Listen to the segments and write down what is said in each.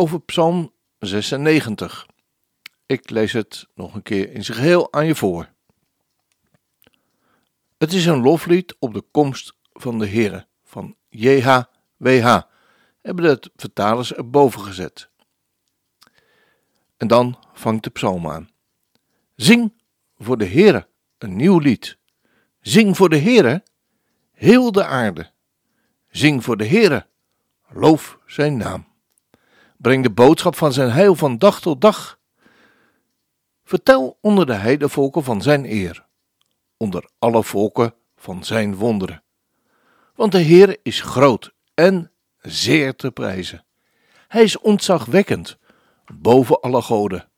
over Psalm 96. Ik lees het nog een keer in zijn geheel aan je voor. Het is een loflied op de komst van de Heere, van JHWH, hebben de vertalers erboven gezet. En dan vangt de psalm aan. Zing voor de Heere een nieuw lied. Zing voor de Heere heel de aarde. Zing voor de Heere, loof zijn naam. Breng de boodschap van zijn heil van dag tot dag. Vertel onder de heidevolken van zijn eer, onder alle volken van zijn wonderen. Want de Heer is groot en zeer te prijzen. Hij is ontzagwekkend, boven alle goden.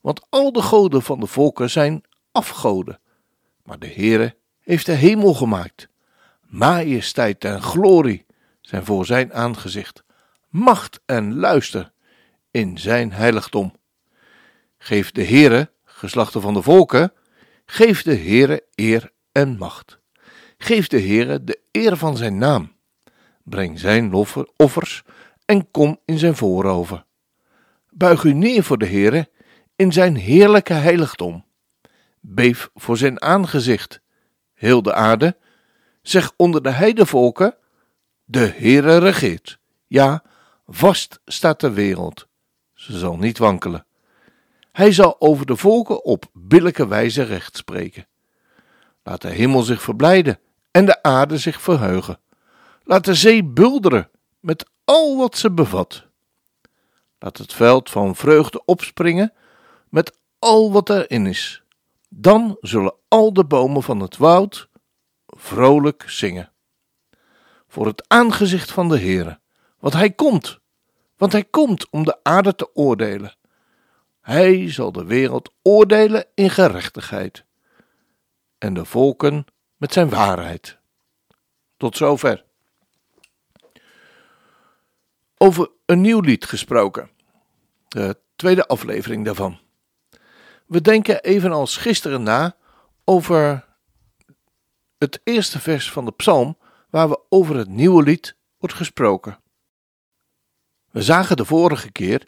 Want al de goden van de volken zijn afgoden, maar de Heere heeft de hemel gemaakt. Majesteit en glorie zijn voor zijn aangezicht macht en luister in zijn heiligdom. Geef de Heere, geslachten van de volken, geef de Heere eer en macht. Geef de Heere de eer van zijn naam. Breng zijn offers en kom in zijn voorover. Buig u neer voor de Heere in zijn heerlijke heiligdom. Beef voor zijn aangezicht, heel de aarde. Zeg onder de heidevolken, de Heere regeert. Ja, Vast staat de wereld, ze zal niet wankelen. Hij zal over de volken op billijke wijze recht spreken. Laat de hemel zich verblijden en de aarde zich verheugen. Laat de zee bulderen met al wat ze bevat. Laat het veld van vreugde opspringen met al wat erin is. Dan zullen al de bomen van het woud vrolijk zingen. Voor het aangezicht van de Heere want hij komt, want hij komt om de aarde te oordelen. Hij zal de wereld oordelen in gerechtigheid en de volken met zijn waarheid. Tot zover. Over een nieuw lied gesproken, de tweede aflevering daarvan. We denken evenals gisteren na over het eerste vers van de psalm, waar we over het nieuwe lied wordt gesproken. We zagen de vorige keer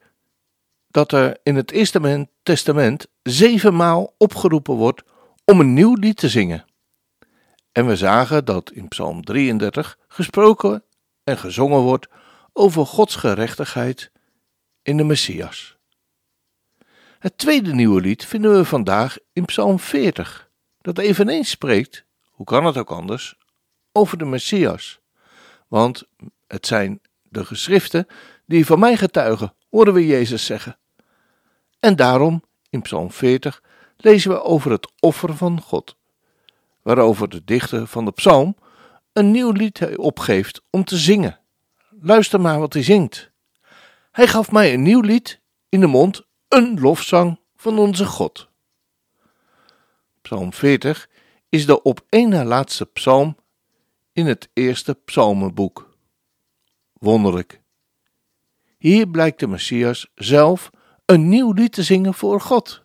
dat er in het Eerste Testament zevenmaal opgeroepen wordt om een nieuw lied te zingen. En we zagen dat in Psalm 33 gesproken en gezongen wordt over Gods gerechtigheid in de Messias. Het tweede nieuwe lied vinden we vandaag in Psalm 40, dat eveneens spreekt, hoe kan het ook anders, over de Messias. Want het zijn de geschriften die van mij getuigen, horen we Jezus zeggen. En daarom, in Psalm 40, lezen we over het offer van God, waarover de dichter van de psalm een nieuw lied opgeeft om te zingen. Luister maar wat hij zingt. Hij gaf mij een nieuw lied in de mond, een lofzang van onze God. Psalm 40 is de op één na laatste psalm in het eerste psalmenboek. Wonderlijk. Hier blijkt de Messias zelf een nieuw lied te zingen voor God.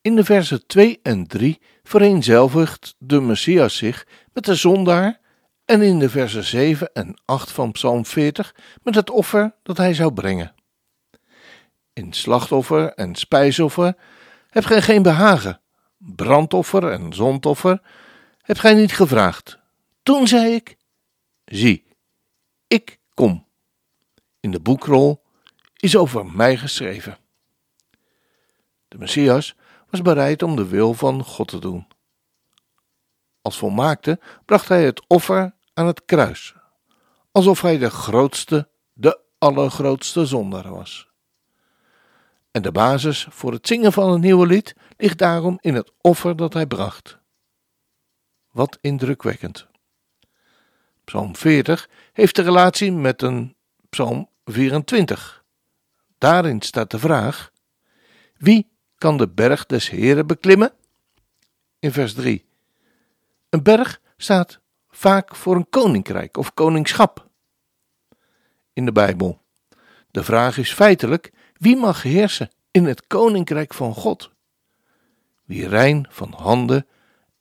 In de versen 2 en 3 vereenzelvigt de Messias zich met de zondaar en in de versen 7 en 8 van Psalm 40 met het offer dat hij zou brengen. In slachtoffer en spijsoffer hebt gij geen behagen, brandoffer en zondoffer hebt gij niet gevraagd. Toen zei ik: Zie, ik kom in de boekrol is over mij geschreven. De Messias was bereid om de wil van God te doen. Als volmaakte bracht hij het offer aan het kruis, alsof hij de grootste, de allergrootste zondaar was. En de basis voor het zingen van een nieuwe lied ligt daarom in het offer dat hij bracht. Wat indrukwekkend. Psalm 40 heeft de relatie met een psalm 24. Daarin staat de vraag: Wie kan de berg des Heren beklimmen? In vers 3. Een berg staat vaak voor een koninkrijk of koningschap in de Bijbel. De vraag is feitelijk: wie mag heersen in het koninkrijk van God? Wie rein van handen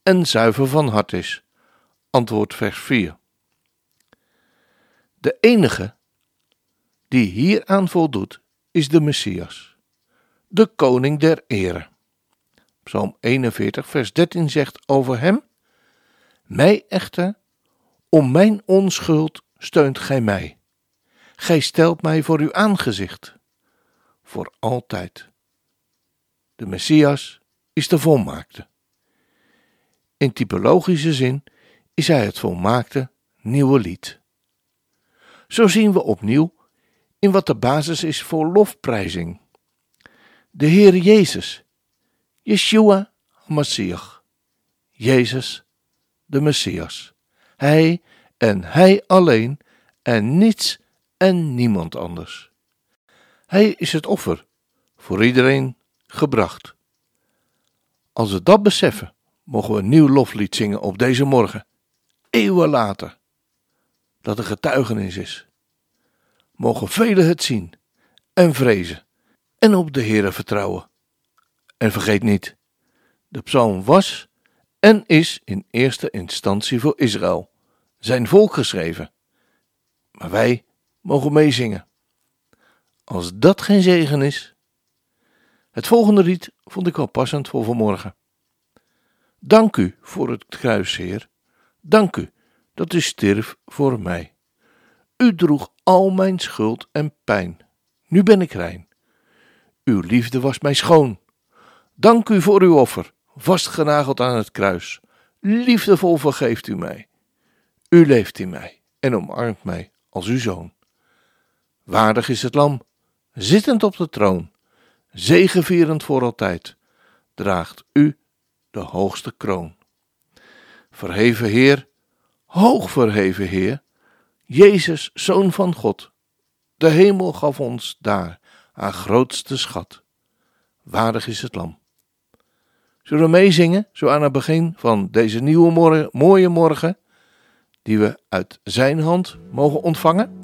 en zuiver van hart is. Antwoord vers 4. De enige die hieraan voldoet is de Messias, de koning der ere. Psalm 41, vers 13 zegt over hem: Mij echter, om mijn onschuld steunt gij mij. Gij stelt mij voor uw aangezicht, voor altijd. De Messias is de volmaakte. In typologische zin is hij het volmaakte nieuwe lied. Zo zien we opnieuw in wat de basis is voor lofprijzing. De Heer Jezus, Yeshua Messias, Jezus de Messias. Hij en Hij alleen en niets en niemand anders. Hij is het offer voor iedereen gebracht. Als we dat beseffen, mogen we een nieuw loflied zingen op deze morgen, eeuwen later, dat een getuigenis is. Mogen velen het zien en vrezen en op de Heere vertrouwen. En vergeet niet, de psalm was en is in eerste instantie voor Israël, zijn volk geschreven. Maar wij mogen meezingen. Als dat geen zegen is. Het volgende lied vond ik wel passend voor vanmorgen. Dank u voor het kruis, Heer. Dank u dat u stierf voor mij. U droeg al mijn schuld en pijn. Nu ben ik rein. Uw liefde was mij schoon. Dank u voor uw offer, vastgenageld aan het kruis. Liefdevol vergeeft u mij. U leeft in mij en omarmt mij als uw zoon. Waardig is het lam, zittend op de troon, zegevierend voor altijd, draagt u de hoogste kroon. Verheven Heer, hoog verheven Heer, Jezus, Zoon van God, de hemel gaf ons daar haar grootste schat. Waardig is het lam. Zullen we meezingen, zo aan het begin van deze nieuwe morgen, mooie morgen, die we uit zijn hand mogen ontvangen?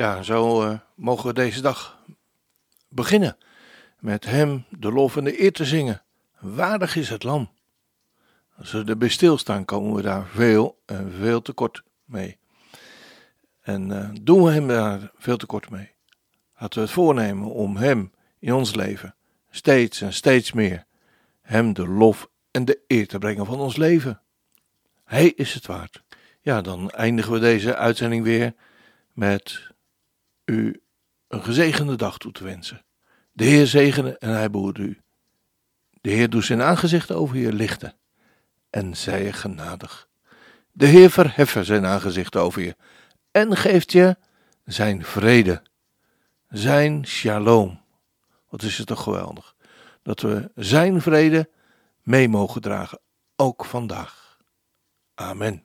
Ja, zo uh, mogen we deze dag beginnen met Hem de lof en de eer te zingen. Waardig is het lam. Als we erbij stilstaan, komen we daar veel en veel tekort mee. En uh, doen we Hem daar veel tekort mee. Laten we het voornemen om Hem in ons leven steeds en steeds meer Hem de lof en de eer te brengen van ons leven. Hij is het waard. Ja, dan eindigen we deze uitzending weer met u een gezegende dag toe te wensen. De Heer zegene en hij behoede u. De Heer doet zijn aangezicht over je lichten en zij je genadig. De Heer verheffen zijn aangezicht over je en geeft je zijn vrede, zijn shalom. Wat is het toch geweldig dat we zijn vrede mee mogen dragen, ook vandaag. Amen.